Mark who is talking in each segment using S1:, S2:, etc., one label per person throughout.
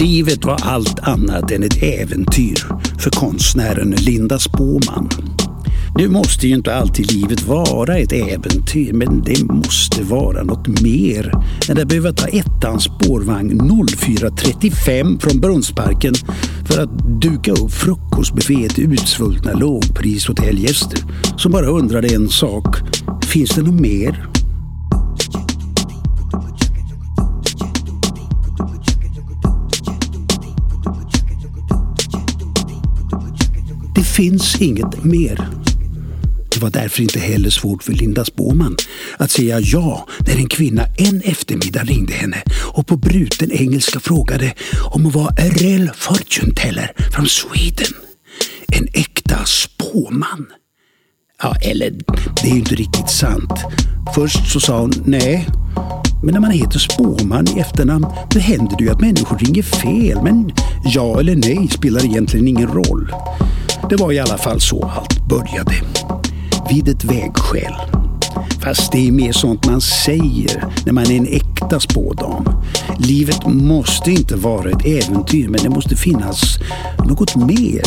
S1: Livet var allt annat än ett äventyr för konstnären Linda Spåman. Nu måste ju inte alltid livet vara ett äventyr, men det måste vara något mer än att behöva ta ettans spårvagn 04.35 från Brunnsparken för att duka upp frukostbuffé till utsvultna lågprishotellgäster som bara undrade en sak. Finns det något mer? Finns inget mer. Det var därför inte heller svårt för Linda Spåman att säga ja när en kvinna en eftermiddag ringde henne och på bruten engelska frågade om hon var a real fortune teller från Sweden. En äkta spåman. Ja, eller det är ju inte riktigt sant. Först så sa hon nej. Men när man heter spåman i efternamn då händer det ju att människor ringer fel. Men ja eller nej spelar egentligen ingen roll. Det var i alla fall så allt började. Vid ett vägskäl. Fast det är mer sånt man säger när man är en äkta spådam. Livet måste inte vara ett äventyr men det måste finnas något mer.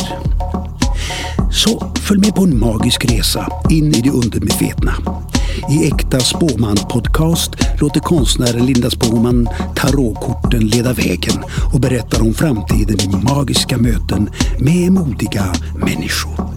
S1: Så följ med på en magisk resa in i det undermedvetna. I Äkta Spåman Podcast låter konstnären Linda Spåman tarotkorten leda vägen och berättar om framtiden i magiska möten med modiga människor.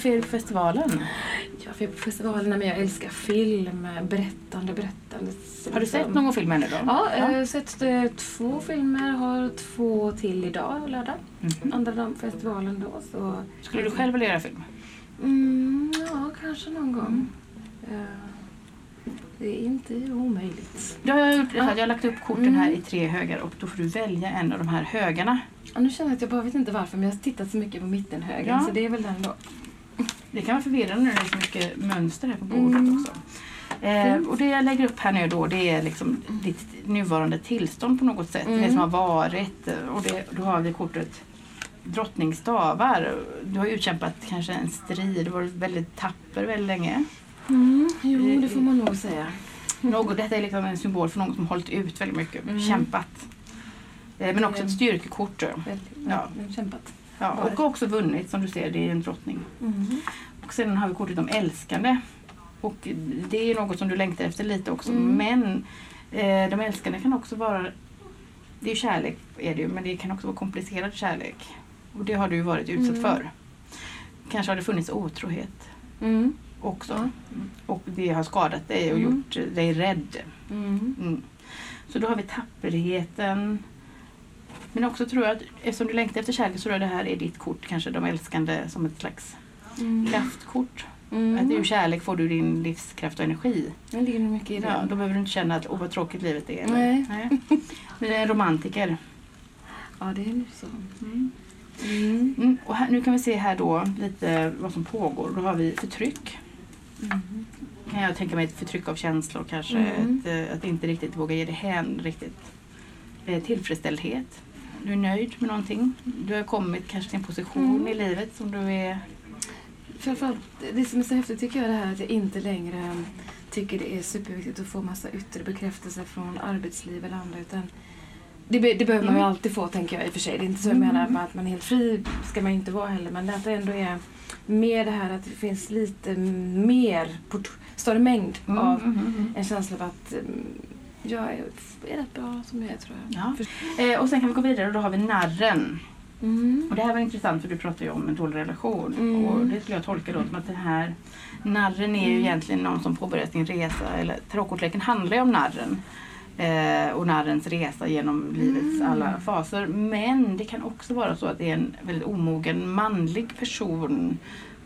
S2: Varför är du på festivalen?
S3: Jag är på festivalen men jag älskar film, berättande, berättande.
S2: Har du sett någon film ännu då?
S3: Ja, jag har sett eh, två filmer, har två till idag, lördag.
S2: Mhm.
S3: Andra dagen på festivalen då. Så...
S2: Skulle du själv vilja göra film?
S3: Mm, ja, kanske någon gång. Eh, det är inte omöjligt.
S2: Då har jag, gjort, jag har lagt upp korten här i
S3: Mm.
S2: tre högar och då får du välja en av de här högarna.
S3: Ja, nu känner jag att jag bara vet inte varför men jag har tittat så mycket på mittenhögen
S2: Ja.
S3: så det är väl den då.
S2: Det kan vara förvirrande när det är så mycket mönster här på bordet
S3: Mm.
S2: också. Eh, och det jag lägger upp här nu då det är liksom ditt nuvarande tillstånd på något sätt.
S3: Mm.
S2: Det som har varit. Och det, då har vi kortet drottningstavar. Du har utkämpat kanske en strid. Du har varit väldigt tapper väldigt länge.
S3: Mm, jo, det får man nog säga.
S2: Något, detta är liksom en symbol för någon som hållit ut väldigt mycket.
S3: Mm.
S2: Kämpat. Eh, men också ett styrkekort.
S3: Väldigt,
S2: ja.
S3: kämpat.
S2: Ja, och också vunnit som du ser. Det är en drottning.
S3: Mm.
S2: Och sen har vi kortet om älskande. Och det är något som du längtar efter lite också.
S3: Mm.
S2: Men eh, de älskande kan också vara det är kärlek, är det ju, men det kan också vara komplicerad kärlek. Och det har du ju varit utsatt
S3: Mm.
S2: för. Kanske har det funnits otrohet
S3: Mm.
S2: också. Och det har skadat dig och
S3: Mm.
S2: gjort dig rädd.
S3: Mm.
S2: Mm. Så då har vi tapperheten. Men också tror jag att eftersom du längtar efter kärlek så tror jag det här är ditt kort, kanske de älskande som ett slags
S3: Mm.
S2: kraftkort.
S3: Mm.
S2: Att ur kärlek får du din livskraft och energi.
S3: Det ligger mycket i det.
S2: Ja, då behöver du inte känna att åh vad tråkigt livet är. eller?
S3: Nej.
S2: Men det är en romantiker.
S3: Ja, det är så.
S2: Mm.
S3: Mm.
S2: Mm. Och här, nu kan vi se här då lite vad som pågår. Då har vi förtryck.
S3: Mm.
S2: Kan jag tänka mig ett förtryck av känslor kanske.
S3: Mm.
S2: Ett, eh, att inte riktigt våga ge dig hän riktigt. Eh, tillfredsställdhet. Du är nöjd med någonting. Du har kommit kanske till en position
S3: Mm.
S2: i livet som du är...
S3: Framförallt, det som är så häftigt tycker jag är det här att jag inte längre tycker det är superviktigt att få massa yttre bekräftelse från arbetsliv eller andra. Utan det, be, det behöver man ju
S2: Mm.
S3: alltid få tänker jag i och för sig. Det är inte så jag
S2: Mm.
S3: menar att man är helt fri ska man ju inte vara heller. Men att det ändå är mer det här att det finns lite mer, större mängd av
S2: Mm, mm, mm.
S3: en känsla av att mm, jag är, är rätt bra som jag är tror jag.
S2: Ja. Eh, och sen kan vi gå vidare och då har vi narren.
S3: Mm.
S2: Och det här var intressant för du pratar ju om en dålig relation.
S3: Mm.
S2: Och det skulle jag tolka då som att den här narren är ju
S3: Mm.
S2: egentligen någon som påbörjar sin resa. Eller tarotkortleken handlar ju om narren. Eh, och narrens resa genom livets
S3: Mm.
S2: alla faser. Men det kan också vara så att det är en väldigt omogen manlig person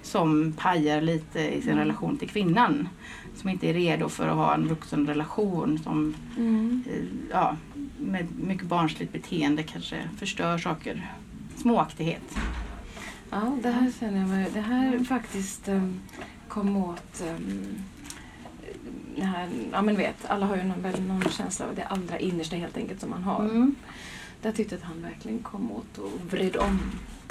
S2: som pajar lite i sin relation till kvinnan. Som inte är redo för att ha en vuxen relation som
S3: Mm.
S2: eh, ja, med mycket barnsligt beteende kanske förstör saker. Småaktighet.
S3: Ja, det här känner jag mig, det här faktiskt um, kom åt um, det här, ja men vet, alla har ju någon, väl någon känsla av det allra innersta helt enkelt som man har.
S2: Mm.
S3: Där tyckte att han verkligen kom åt och vred om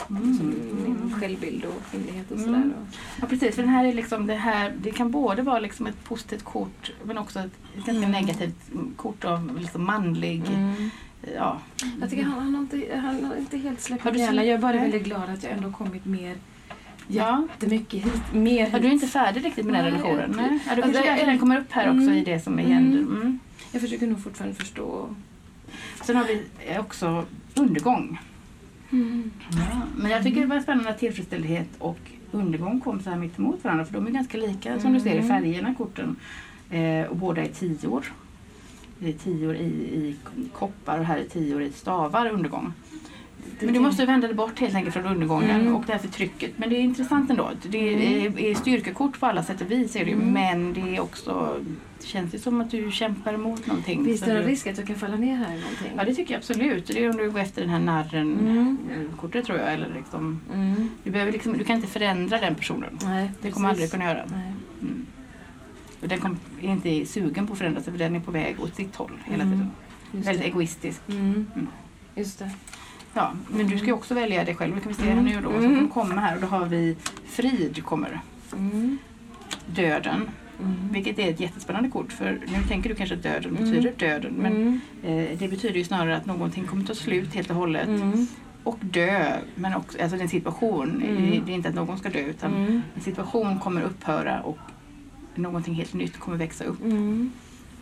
S2: Mm.
S3: min självbild och kvinnlighet och
S2: Mm.
S3: sådär. Och,
S2: Ja precis, för den här är liksom det här, det kan både vara liksom ett positivt kort men också ett ganska
S3: Mm.
S2: negativt kort av liksom manlig,
S3: mm.
S2: ja.
S3: Jag tycker han, han, har inte, han har inte helt släppt det Jag är bara väldigt glad att jag ändå kommit mer,
S2: ja.
S3: jättemycket hit. Mer
S2: Ja,
S3: hit.
S2: du är inte färdig riktigt med den relationen? Nej. Ja,
S3: Alltså,
S2: kanske
S3: jag-
S2: den kommer upp här också
S3: Mm.
S2: i det som är
S3: Mm.
S2: händer. Mm.
S3: Jag försöker nog fortfarande förstå.
S2: Sen har vi också undergång.
S3: Mm.
S2: Ja. Men jag tycker det var spännande att tillfredsställdhet och undergång kom så här mitt emot varandra för de är ganska lika som du ser i
S3: Mm.
S2: färgerna, korten. Eh, och båda är tior. Det är tior i, i koppar och här är tior i stavar, undergång. Men du måste vända dig bort helt enkelt från undergången
S3: Mm.
S2: och därför trycket. Men det är intressant ändå. Det är, är styrkekort på alla sätt och vis är det ju.
S3: Mm.
S2: Men det är också, det känns ju som att du kämpar emot någonting.
S3: Är det en
S2: du-
S3: risk att jag kan falla ner här i någonting?
S2: Ja det tycker jag absolut. Det är om du går efter den här narren
S3: Mm.
S2: tror jag. Eller liksom,
S3: Mm.
S2: du, behöver liksom, du kan inte förändra den personen.
S3: Nej,
S2: Det kommer aldrig kunna göra. Mm. Och den kom, är inte sugen på att förändra sig för den är på väg åt sitt håll hela
S3: Mm.
S2: tiden. Väldigt
S3: det.
S2: egoistisk.
S3: Mm.
S2: Mm.
S3: Just det.
S2: Ja, men du ska ju också välja dig själv. Det kan vi se
S3: Mm.
S2: nu då. Så
S3: Mm.
S2: kommer här och då har vi frid kommer.
S3: Mm.
S2: Döden.
S3: Mm.
S2: Vilket är ett jättespännande kort för nu tänker du kanske att döden
S3: Mm.
S2: betyder döden. Men
S3: Mm.
S2: eh, det betyder ju snarare att någonting kommer ta slut helt och hållet.
S3: Mm.
S2: Och dö. Men också, alltså en situation.
S3: Mm.
S2: Det, det är inte att någon ska dö utan
S3: Mm.
S2: en situation kommer upphöra och någonting helt nytt kommer växa upp.
S3: Mm.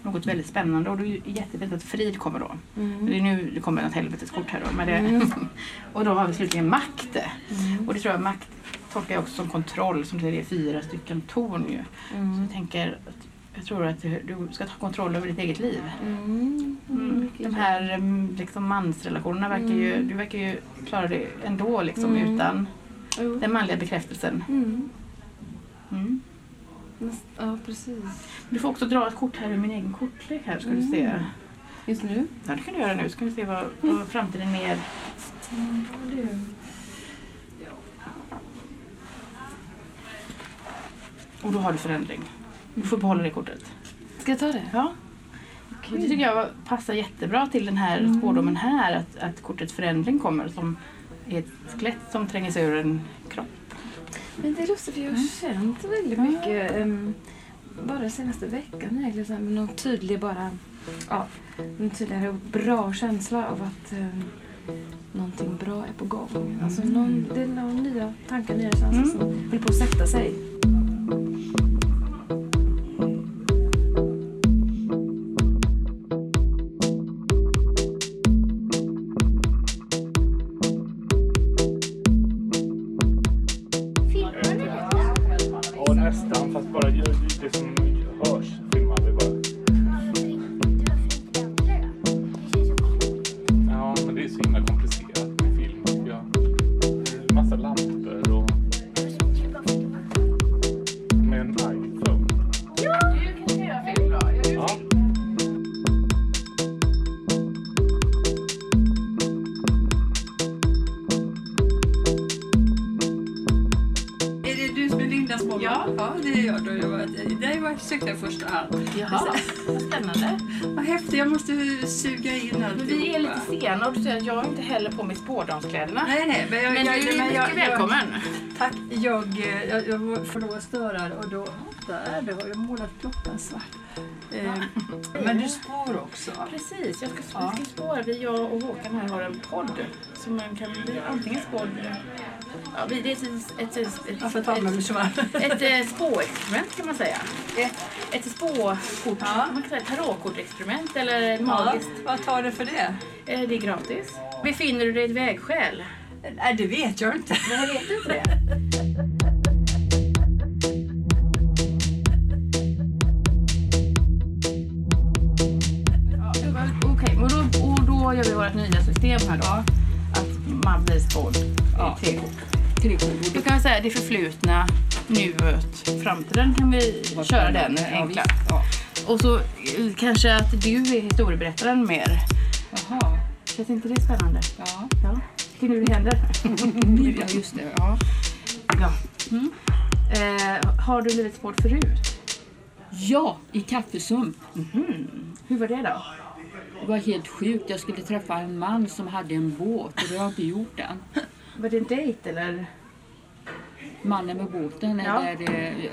S2: Något väldigt spännande och det är jättefint att frid kommer då.
S3: Mm.
S2: Det är nu det kommer något helveteskort här då. Men det,
S3: Mm.
S2: och då har vi slutligen makt.
S3: Mm.
S2: Och det tror jag makt tolkar jag också som kontroll som det är fyra stycken torn ju. Så
S3: Mm.
S2: jag tänker jag tror att du, ska ta kontroll över ditt eget liv.
S3: Mm.
S2: Mm. De här liksom, mansrelationerna verkar ju, du verkar ju klara det ändå liksom utan den manliga bekräftelsen.
S3: Mm.
S2: Mm.
S3: Ja, precis.
S2: Du får också dra ett kort här ur min egen kortlek här ska du se.
S3: Mm. Just nu?
S2: Ja det kan du göra nu. Ska vi se vad, vad framtiden mer... Och då har du förändring. Du får behålla det kortet.
S3: Ska jag ta det?
S2: Ja. Och Det tycker jag passar jättebra till den här
S3: Mm.
S2: spårdomen här. Att, att kortet förändring kommer som är ett skelett som tränger sig ur en kropp.
S3: Men det är lustigt för jag har
S2: Mm.
S3: känt väldigt mycket um, bara senaste veckan egentligen så här, med någon tydlig bara ja, en tydligare och bra känsla av att um, någonting bra är på gång. Alltså någon, det är några nya tankar, nya känslor
S2: Mm.
S3: som håller på att sätta sig.
S4: Sökte jag första hand.
S2: Jaha, spännande.
S4: Vad häftigt, jag måste suga in alltihopa.
S2: vi är lite sena och du säger att jag är inte heller på mig spårdamskläderna.
S4: Nej, nej, men jag,
S2: Men
S4: jag,
S2: du är mycket
S4: jag,
S2: välkommen.
S4: Jag, tack. Jag, jag, jag får lov att störa och då, där, då har jag målat klockan svart. Eh, men du spår också?
S2: Precis, jag ska,
S4: Ja.
S2: vi ska spåra. Vi, jag och Håkan här har en podd som man kan bli antingen spådd... Ja, det är ett, ett, ett, ett, ett, ett spåexperiment kan man säga. Ett, ett spåkort,
S4: Ja.
S2: man kan säga tarotkortexperiment eller magiskt.
S4: Ja, vad tar det för det?
S2: Eh, Det är gratis. Befinner du dig i ett vägskäl?
S4: Nej, det vet jag inte.
S2: Jag vet inte det. Okej, och, då, och då gör vi vårt nya system här då. Att man blir spådd
S4: Ja.
S2: tre kort.
S5: tre kort.
S2: Då kan vi säga det förflutna, nuet, framtiden kan vi köra den enkla.
S5: Ja.
S2: Och så eh, kanske att du är historieberättaren mer.
S5: Jaha.
S2: Känns inte det spännande?
S5: Ja.
S2: Ja. Är nu det händer.
S5: ja, just det. Ja.
S2: Ja. Mm. Eh, har du blivit spådd förut?
S5: ja, i kaffesump.
S2: Hur var det då?
S5: Det var helt sjukt. Jag skulle träffa en man som hade en båt och det har jag inte gjort än.
S2: Var det en dejt eller?
S5: Mannen med båten
S2: Ja.
S5: eller...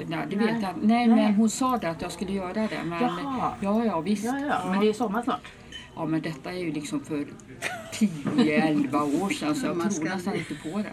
S5: Nej, det
S2: Nej.
S5: vet jag Nej,
S2: Nej.
S5: men hon sa det att jag skulle göra det. Men,
S2: Jaha.
S5: Ja, ja, visst.
S2: Ja, ja, men det är sommar snart.
S5: Ja, men detta är ju liksom för 10-11 år sedan så
S4: Man
S5: tror nästan inte på det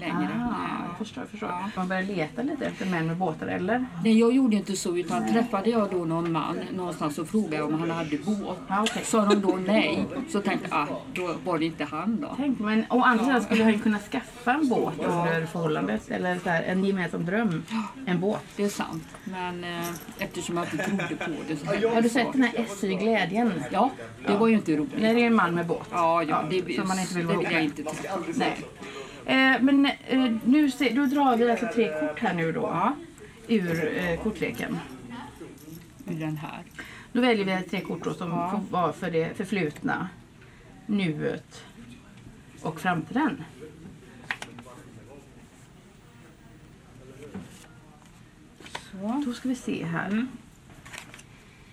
S5: längre.
S2: Ah,
S5: Nej.
S2: jag förstår, jag förstår. Man börjar leta lite efter män med båtar eller?
S5: Nej, jag gjorde inte så utan träffade jag då någon man någonstans och frågade om han hade båt.
S2: Ja, okej.
S5: Sa de då nej så tänkte jag, ah, då var det inte han då.
S2: Tänk, men å andra sidan skulle han ju kunna skaffa en båt under förhållandet. Eller så här, en gemensam dröm. En båt.
S5: Det är sant. Men eh, eftersom jag inte trodde på det så
S2: Har du sett den här SY Glädjen?
S5: Ja, det var ju inte roligt.
S2: Nej, det är en man med båt.
S5: Ja, ja, det,
S2: som man inte vill vara ihop med.
S5: inte.
S2: Nej. Eh, men eh, nu se, då drar vi alltså tre kort här nu då. Ur eh, kortleken.
S5: I den här.
S2: Då väljer vi tre kort då som får vara för det förflutna, nuet och framtiden.
S5: Så.
S2: Då ska vi se här.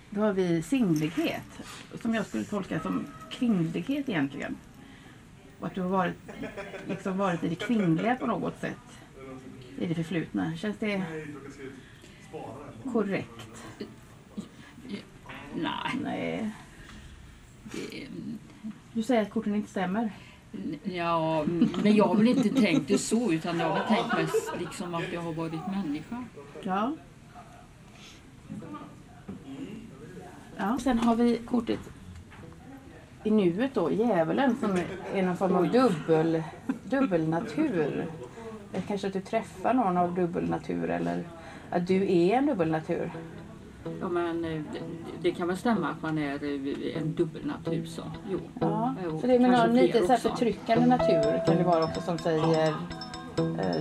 S2: Då har vi singlighet, som jag skulle tolka som kvinnlighet egentligen. Och att du har varit, liksom varit i det kvinnliga på något sätt i det förflutna. Känns det korrekt?
S5: Nej,
S2: Nej. Du säger att korten inte stämmer.
S5: ja, men jag har väl inte tänkt det så utan jag har väl tänkt mest liksom att jag har varit människa.
S2: Ja. ja. Sen har vi kortet i nuet då, djävulen som är någon form av dubbel, dubbelnatur. Kanske att du träffar någon av dubbelnatur eller att du är en dubbelnatur.
S5: Ja, men eh, det, kan väl stämma att man är eh, en dubbelnatur så. Jo.
S2: Ja. Så det är med någon lite så här förtryckande natur kan det vara också som säger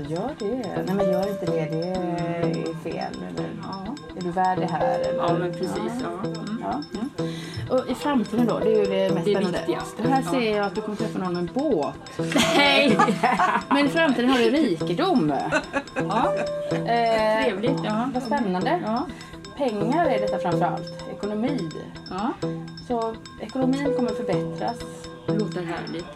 S2: gör det. Nej men gör inte det, det är fel. Eller
S5: Ja,
S2: är du värd det här? Eller,
S5: ja men precis. Ja. Mm.
S2: Ja. Och i framtiden då, det är ju det mest
S5: Det
S2: spännande.
S5: viktigaste,
S2: Och här ser jag att du kommer träffa någon med en båt.
S5: Nej!
S2: Men i framtiden har du rikedom.
S5: Ja,
S2: Eh,
S5: trevligt. Ja.
S2: vad spännande.
S5: Ja.
S2: Pengar är detta framför allt. Ekonomi.
S5: ja,
S2: Så ekonomin kommer förbättras.
S5: det låter härligt.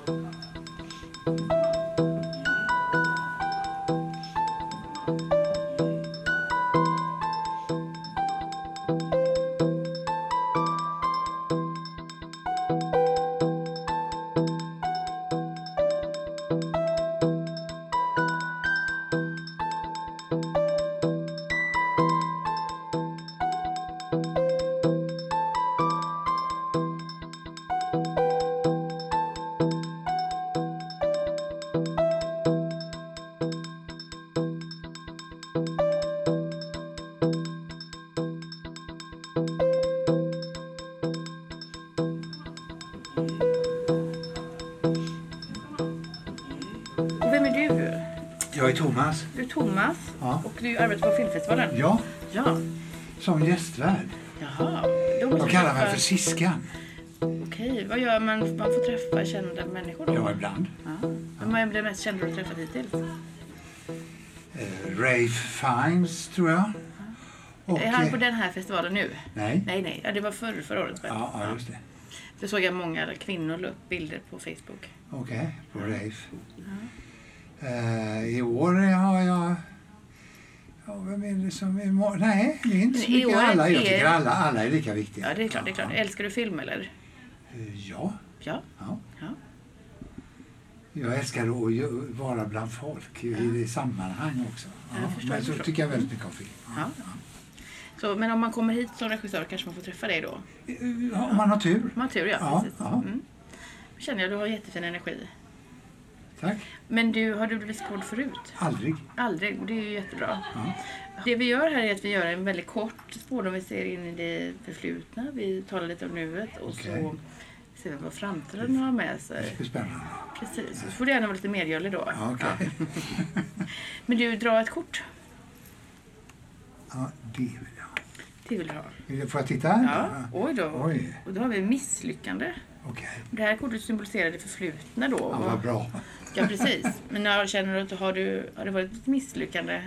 S6: Jag är Thomas.
S2: Du är Thomas
S6: Ja.
S2: och du arbetar på filmfestivalen.
S6: Ja,
S2: Ja.
S6: som gästvärd.
S2: Jaha. Då du
S6: kallar mig för Siskan.
S2: Okej, vad gör man? Man får träffa kända människor då?
S6: Ja, ibland.
S2: Ja. Vem är det mest kända du träffat hittills?
S6: Eh, Rafe Fiennes, tror jag. Och,
S2: är han
S6: eh,
S2: på den här festivalen nu?
S6: Nej.
S2: Nej, nej. Ja, det var förr, förra året.
S6: Ja, ja, just det.
S2: Det såg jag många kvinnor la upp bilder på Facebook.
S6: Okej, på Rafe. Eh, I år har jag... Ja, vem är det som är... må- Nej, det är inte så
S2: i
S6: mycket. Alla, jag tycker alla, alla är lika viktiga.
S2: Ja, det är klart. Det är klart.
S6: Ja,
S2: Älskar du film eller?
S6: Eh, ja.
S2: Ja.
S6: ja.
S2: Ja.
S6: Jag älskar att vara bland folk i det sammanhang också.
S2: Ja, förstår,
S6: men så
S2: förstår.
S6: tycker jag väldigt mycket om film.
S2: Ja. Så, men om man kommer hit som regissör kanske man får träffa dig då?
S6: Ja, Om man har tur.
S2: Om man har tur, ja.
S6: Ja,
S2: precis.
S6: ja.
S2: Mm. Känner jag, du har jättefin energi.
S6: Tack.
S2: Men du, har du blivit skådd förut?
S6: Aldrig.
S2: Aldrig, och det är ju jättebra.
S6: Ja.
S2: Det vi gör här är att vi gör en väldigt kort spårdom. Vi ser in i det förflutna, vi talar lite om nuet och så
S6: Okej.
S2: Se vad framtiden har med sig.
S6: Det är spännande.
S2: Precis. Så får du gärna vara lite medgörlig då.
S6: Ja, okej.
S2: Men du, dra ett kort.
S6: Ja, det vill jag.
S2: Det vill du ha.
S6: Får jag titta här?
S2: Ja, oj då.
S6: Oj,
S2: Och då har vi misslyckande.
S6: Okej.
S2: Det här kortet symboliserar det förflutna då.
S6: Ja, vad bra.
S2: Ja, precis. Men när känner du att har, du, har det varit ett misslyckande?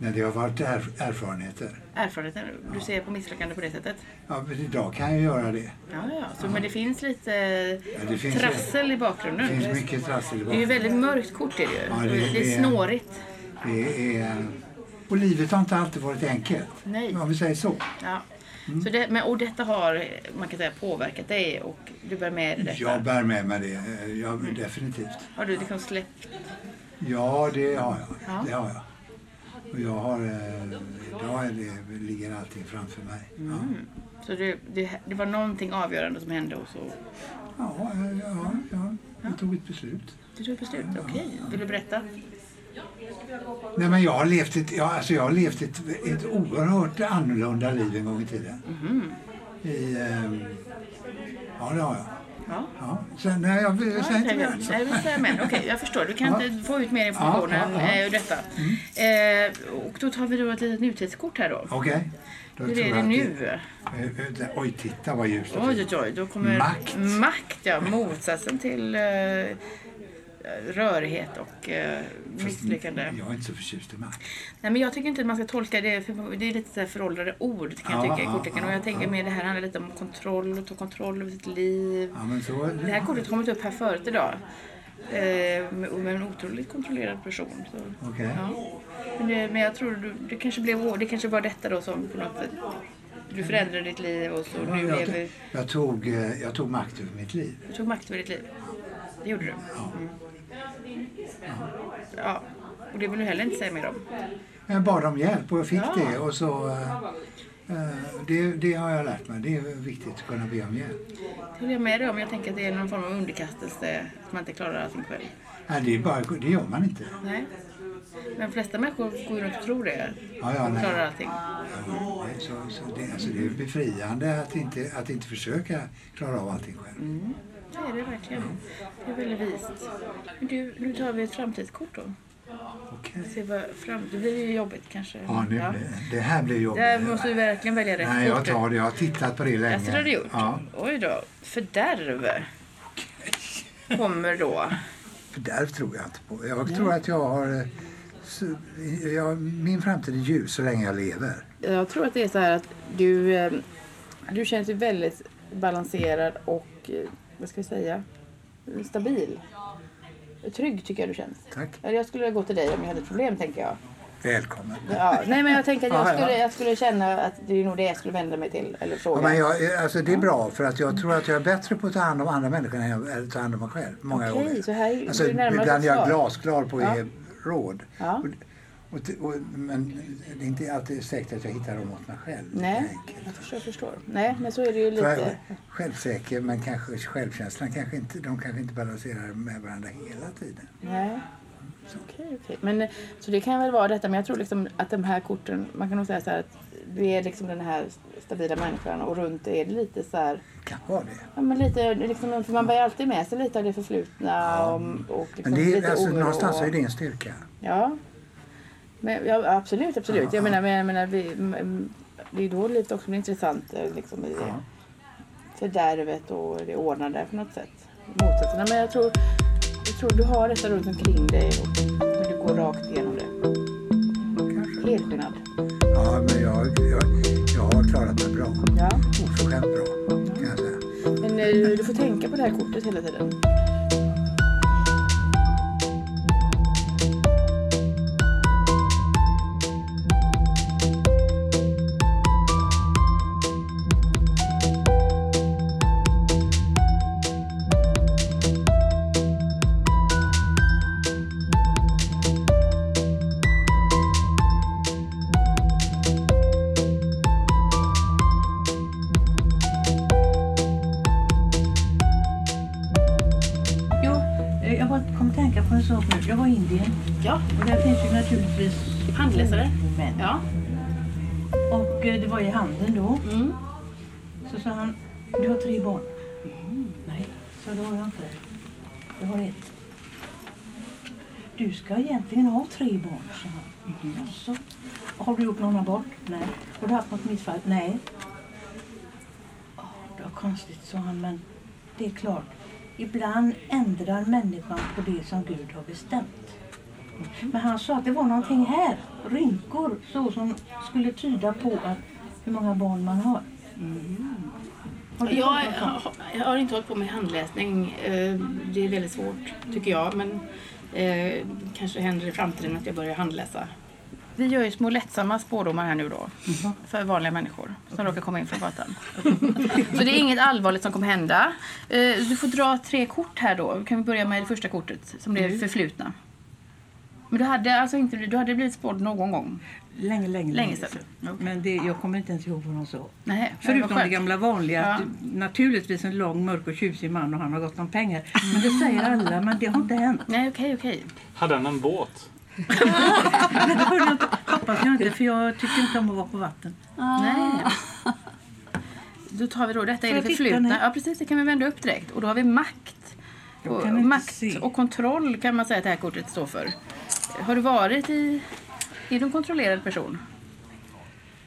S6: Men det har varit er, erfarenheter.
S2: Erfarenheten? Du ser på misslyckande på det sättet?
S6: Ja, men idag kan jag göra det.
S2: Ja, ja. Så, Men det finns lite
S6: Ja, det finns,
S2: trassel i
S6: det
S2: bakgrunden.
S6: finns mycket trassel i
S2: Det är ju
S6: bakgrunden.
S2: väldigt mörkt kort är det ju.
S6: Ja, det-
S2: det,
S6: det
S2: är- snårigt.
S6: Det är, och livet har inte alltid varit enkelt.
S2: Nej.
S6: Om vi säger så.
S2: Ja.
S6: Mm.
S2: Så det, men, och detta har man kan säga påverkat dig och du bär med dig detta.
S6: Jag bär med mig det. eh, Jag, definitivt.
S2: Har du liksom släppt?
S6: Ja, det har jag.
S2: Ja.
S6: Det har jag. Och jag har, eh, idag är det, ligger allting framför mig. Ja,
S2: Mm. Så det, det, det var någonting avgörande som hände och så
S6: ja, eh, ja, ja jag tog ett beslut.
S2: du tog ett beslut. Okej, vill du berätta?
S6: Nej, men jag har levt ett, ja, alltså jag har levt ett, ett oerhört annorlunda liv en gång i tiden.
S2: Mhm.
S6: I, ehm, ja, det har jag.
S2: Ja.
S6: Ja. Sen, nej, jag vill
S2: Ja,
S6: säga inte mer.
S2: Nej, vi säger men. Okej, jag förstår. Du kan
S6: Ja.
S2: inte få ut mer information
S6: Ja, ja,
S2: än.
S6: Mm.
S2: eh, ur detta. Eh, och då tar vi då ett litet nutidskort här då.
S6: Okej. Då
S2: Hur är
S6: jag
S2: det nu?
S6: Eh, eh, Oj, titta vad ljust det
S2: Oj, oj, oj. Då kommer
S6: Makt.
S2: makt ja. Motsatsen till eh, rörighet och eh, misslyckande.
S6: Jag är inte så förtjust i makt.
S2: Nej, men jag tycker inte att man ska tolka det, för det är lite så här föråldrade ord kan jag
S6: Ja,
S2: tycka i
S6: ja,
S2: kortleken. Och
S6: ja,
S2: jag tänker
S6: ja.
S2: mer det här handlar lite om kontroll, att ta kontroll över sitt liv.
S6: Ja, så,
S2: Det här kortet har kommit upp här förut idag. Eh, med, med en otroligt kontrollerad person. Så,
S6: Okej.
S2: ja. men, det, men jag tror du, det, kanske blev, det kanske var detta då som på något sätt du förändrade ditt liv och så
S6: Ja,
S2: nu
S6: jag,
S2: lever
S6: jag, tog, eh, jag tog makt över mitt liv.
S2: du tog makt över ditt liv. Det gjorde du.
S6: Ja.
S2: Mm. Ja. Och det vill du heller inte säga mer om.
S6: Jag bad om hjälp och jag fick
S2: Ja.
S6: det. Och så, eh, eh, det, det har jag lärt mig. Det är viktigt att kunna be om hjälp.
S2: Det håller jag med dig om. Jag tänker att det är någon form av underkastelse. Att man inte klarar allting själv.
S6: Nej, det, är bara, det gör man inte.
S2: Nej. Men de flesta människor går runt och tror det.
S6: Ja, ja,
S2: De
S6: nej.
S2: klarar allting.
S6: Ja, Så, så det, alltså det är befriande att inte, att inte försöka klara av allting själv.
S2: Mm. Det är det verkligen. Det är väldigt vist. Men du, nu tar vi ett framtidskort då.
S6: Okej.
S2: Se vad fram... Det blir ju jobbigt kanske.
S6: Ja, nu,
S2: Ja.
S6: Det, det här blir jobbigt.
S2: Där måste du verkligen välja rätt
S6: Nej, jag tar det. Jag har tittat på det länge.
S2: Alltså, det har du gjort?
S6: Ja.
S2: Oj då. Fördärv. Kommer då.
S6: För där tror jag inte på. Jag tror att jag har... eh, så- Jag, min framtid är ljus så länge jag lever.
S2: Jag tror att det är så här att du, eh, du känns ju väldigt balanserad och, eh, vad ska vi säga, stabil. Trygg tycker jag du känns.
S6: Tack.
S2: Eller Jag skulle gå till dig om jag hade ett problem tänker jag.
S6: Välkommen.
S2: Ja, nej men jag tänker att jag
S6: Ja, ja.
S2: skulle, jag skulle känna att det är nog det jag skulle vända mig till. Eller
S6: Ja,
S2: fråga.
S6: men jag, alltså det är bra för att jag tror att jag är bättre på att ta hand om andra människor än jag att ta hand om mig själv. Många
S2: Okej,
S6: gånger.
S2: så här
S6: Alltså, ibland är jag glasklar på
S2: Ja.
S6: ge råd.
S2: Ja.
S6: Och, och, men det är inte alltid säkert att jag hittar dem åt mig själv.
S2: Nej, jag förstår, jag förstår. Nej, men så är det ju
S6: jag
S2: lite.
S6: är självsäker men kanske självkänslan kanske inte, de kanske inte balanserar med varandra hela tiden.
S2: Nej. Okej, okej. Men eh, så det kan väl vara detta, men jag tror liksom att de här korten, man kan nog säga så här att du är liksom den här stabila människan och runt det är det lite så här,
S6: Kan vara det.
S2: ja men lite liksom, för man bär alltid med sig lite av det förflutna och, och liksom
S6: Men det är,
S2: lite
S6: alltså,
S2: oro
S6: någonstans är det en styrka.
S2: Ja. Men, ja, absolut, absolut. Jag menar, men, jag menar vi, det är ju då livet också blir intressant eh, liksom i
S6: Ja.
S2: fördärvet och det ordnade på något sätt. Motsatserna. Men jag tror, jag tror du har detta runt omkring dig och men du går rakt igenom det.
S6: Kanske.
S2: Helskinnad.
S6: Ja, men jag, jag, jag har klarat mig bra.
S2: Ja.
S6: Oförskämt bra, kan jag säga.
S2: Men eh, du får tänka på det här kortet hela tiden.
S4: Naturligtvis
S2: Handläsare.
S4: män.
S2: Ja.
S4: Och eh, det var i handeln då.
S2: Mm.
S4: Så sa han, du har tre barn.
S7: Nej, så det har jag inte. Jag har ett. Du ska egentligen ha tre barn, sa han. Jaså? Har du gjort någon abort? Nej. Har du haft något missfall? Nej. Oh, det var konstigt, sa han, men det är klart. Ibland ändrar människan på det som Gud har bestämt. Men han sa att det var någonting här, rynkor, så som skulle tyda på att hur många barn man har. Har du
S2: Jag, har- jag har inte hållit på med handläsning. Eh, Det är väldigt svårt tycker jag. Men eh, kanske händer i framtiden att jag börjar handläsa. Vi gör ju små lättsamma spårdomar här nu då. För vanliga människor som råkar komma in från gatan. Så det är inget allvarligt som kommer hända. Eh, Du får dra tre kort här då. Kan vi börja med det första kortet som det är förflutna. Men du hade alltså inte du hade blivit spådd någon gång?
S7: Länge, länge,
S2: Länge sedan.
S7: Men det, jag kommer inte ens ihåg vad de sa.
S2: Nej,
S7: Förutom det gamla vanliga,
S2: Ja.
S7: att naturligtvis en lång, mörk och tjusig man och han har gott om pengar. Men det säger alla, men det har inte hänt.
S2: Nej, okej, okej.
S8: Hade han en båt?
S7: Det jag inte, hoppas jag inte, för jag tycker inte om att vara på vatten.
S2: Nej. Då tar vi då, detta är
S7: Får
S2: det förflutna. Ja precis, det kan vi vända upp direkt. Och då har vi makt. Och, makt
S7: se.
S2: och kontroll kan man säga att det här kortet står för. Har du varit i... Är du en kontrollerad person?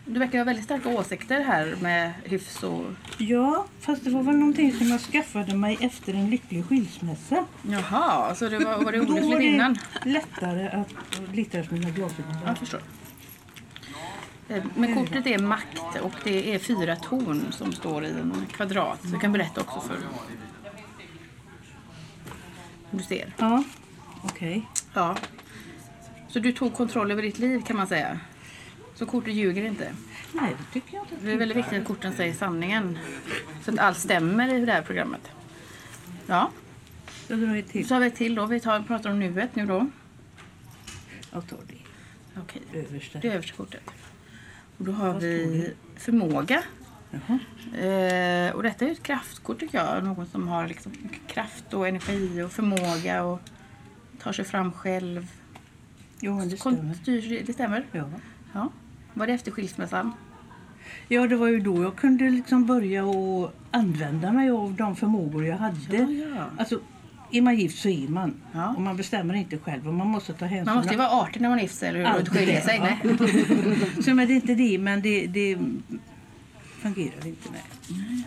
S2: Du verkar ha väldigt starka åsikter här med hyfs och...
S7: Ja, fast det var väl någonting som jag skaffade mig efter en lycklig skilsmässa.
S2: Jaha, så det var, var det
S7: Då var
S2: olyckligt
S7: det
S2: innan?
S7: lättare att lita på mina glasögon.
S2: Jag förstår. Eh, Men kortet är makt och det är fyra torn som står i en kvadrat. Så jag kan berätta också för... Du ser.
S7: Ja, okej.
S2: Ja. Så du tog kontroll över ditt liv kan man säga. Så kortet ljuger inte.
S7: Nej, det tycker jag inte.
S2: Det är väldigt viktigt att korten säger sanningen. Så att allt stämmer i det här programmet. Ja, så har vi ett till då. Vi tar, pratar om nuet nu då.
S7: Jag tar det
S2: Okej,
S7: översta.
S2: det översta kortet. Och då har vi
S7: det?
S2: förmåga. Eh, och detta är ju ett kraftkort tycker jag. Någon som har liksom kraft och energi och förmåga och tar sig fram själv.
S7: Ja, det stämmer.
S2: styr, det stämmer?
S7: Ja.
S2: Ja. Var det efter skilsmässan?
S7: ja, det var ju då jag kunde liksom börja och använda mig av de förmågor jag hade.
S2: ja.
S7: Alltså, är man gift så är man.
S2: Ja.
S7: Och man bestämmer inte själv och man måste ta hänsyn.
S2: Man måste ju vara artig när man gifter sig eller inte skilja sig.
S7: ja.
S2: Nej.
S7: Så men det är inte det, men det, det fungerar inte. Nej.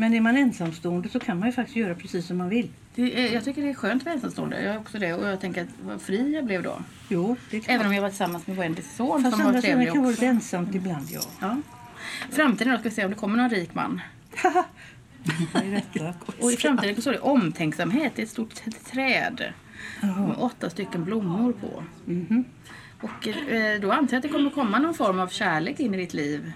S7: Men är man ensamstående så kan man ju faktiskt göra precis som man vill.
S2: Är, jag tycker det är skönt vara ensamstående. Jag är också det. Och jag tänker att vad fri jag blev då.
S7: Jo, är.
S2: Även om jag var tillsammans med Wendys son
S7: Fast
S2: som var trevlig
S7: kan vara
S2: också.
S7: lite ensamt ibland, ja.
S2: Ja. Framtiden då ska vi se om det kommer någon rik man.
S7: Är?
S2: Och i framtiden så står det omtänksamhet. Det är ett stort träd. Med åtta stycken blommor på.
S7: Mhm.
S2: Och eh, då antar jag att det kommer komma någon form av kärlek in i ditt liv.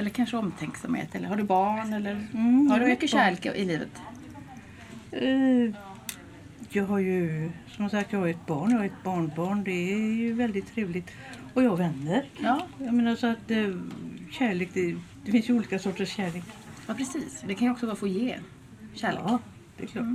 S2: Eller kanske omtänksamhet. Eller har du barn? Eller
S7: Mm,
S2: har
S7: jag
S2: du
S7: har
S2: mycket
S7: barn.
S2: kärlek i livet?
S7: Eh, Jag har ju, som sagt, jag har ett barn, jag har ett barnbarn. Det är ju väldigt trevligt. Och jag har vänner.
S2: Ja,
S7: Jag menar så att eh, kärlek, det, det finns ju olika sorters kärlek.
S2: ja precis. Det kan ju också vara få ge kärlek.
S7: Ja, det är klart.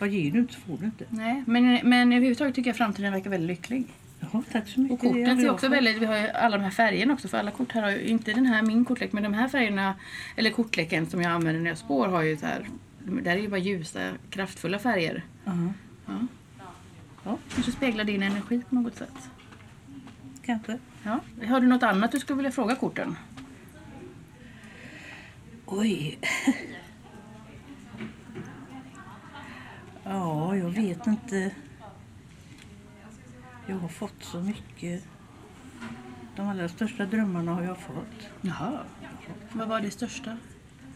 S7: Vad ger du inte så får du inte.
S2: Nej, men, men överhuvudtaget tycker jag framtiden verkar väldigt lycklig.
S7: Jaha, tack så mycket.
S2: Och korten ser också väldigt, vi har ju alla de här färgerna också för alla kort här har ju inte den här min kortlek men de här färgerna eller kortleken som jag använder när jag spår har ju så här, där är ju bara ljusa kraftfulla färger.
S7: Ja,
S2: Ja. Ja, kanske speglar din energi på något sätt.
S7: kanske.
S2: Ja. Har du något annat du skulle vilja fråga korten?
S7: Oj. Ja, jag vet inte. Jag har fått så mycket. De allra största drömmarna har jag fått.
S2: Jaha. Vad var det största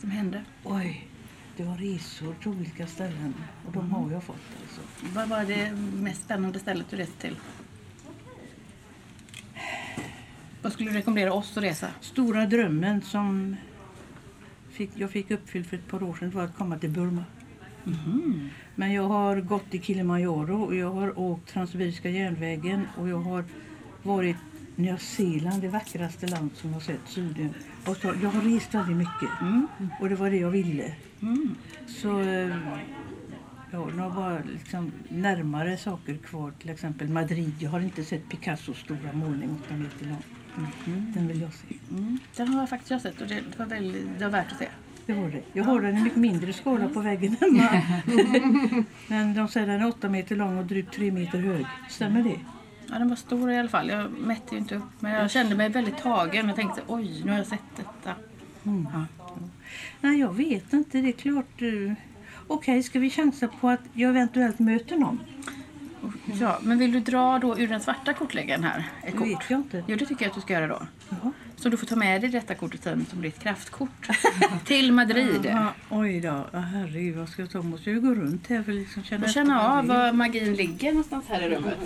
S2: som hände?
S7: Oj, det var resor till olika ställen och de har jag fått alltså.
S2: Vad var det mest spännande stället du reste till? Vad skulle du rekommendera oss att resa?
S7: Stora drömmen som fick, jag fick uppfylld för ett par år sedan var att komma till Burma. Men jag har gått i Kilimanjaro och jag har åkt Transsibiriska järnvägen och jag har varit Nya Zeeland, det vackraste land som jag har sett, Sydön. Och så, jag har rest väldigt mycket och det var det jag ville. Så eh, ja, det var bara liksom närmare saker kvar, till exempel Madrid. Jag har inte sett Picassos stora målning 8 meter lång. Den vill jag se.
S2: Mm. Den har jag faktiskt jag sett och det, det var väldigt, det var värt att se.
S7: Det var det. Jag har den i en mycket mindre skala på väggen hemma. Men de säger den är åtta meter lång och drygt tre meter hög. Stämmer det?
S2: Ja, den var stor i alla fall. Jag mätte ju inte upp. Men jag kände mig väldigt tagen. Jag tänkte oj, nu har jag sett detta. Ja.
S7: Nej, jag vet inte. Det är klart. eh, Okej, ska vi chansa på att jag eventuellt möter någon?
S2: ja, men vill du dra då ur den svarta kortläggaren här? Ett
S7: Det
S2: kort?
S7: vet jag inte.
S2: Jo, det tycker jag att du ska göra då.
S7: Jaha.
S2: Så du får ta med dig detta kortet sen som ditt kraftkort till Madrid.
S7: Ja, oj då. Herregud, vad ska jag ta? Måste jag gå runt här för att liksom känna
S2: Och känna av var magin ligger någonstans här i rummet.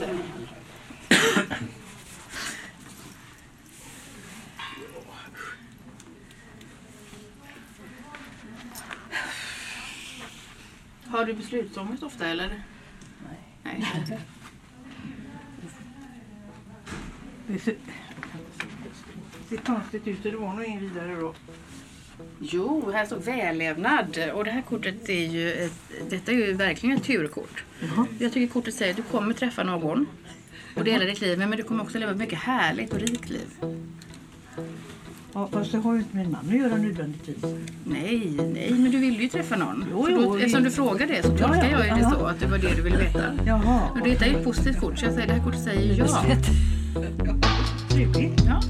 S2: Har du beslutsångest ofta eller? Nej. Nej.
S7: Det ser, konstigt ut. Det var nog ingen vidare då.
S2: Jo, här står vällevnad. Och det här kortet är ju, ett, detta är ju verkligen ett turkort. Jag tycker kortet säger att du kommer träffa någon och dela ditt liv men du kommer också leva ett mycket härligt och rikt liv.
S7: Ja, fast det har ju inte en man att göra nödvändigtvis.
S2: Nej, nej, men du ville ju träffa någon.
S7: Jo, jo,
S2: då, eftersom du frågar det så tolkar
S7: ja,
S2: jag ju det så att det var det du ville veta.
S7: Jaha.
S2: Och detta är ju ett positivt kort så jag säger det här kortet säger ja.
S7: Trevligt.
S2: ja.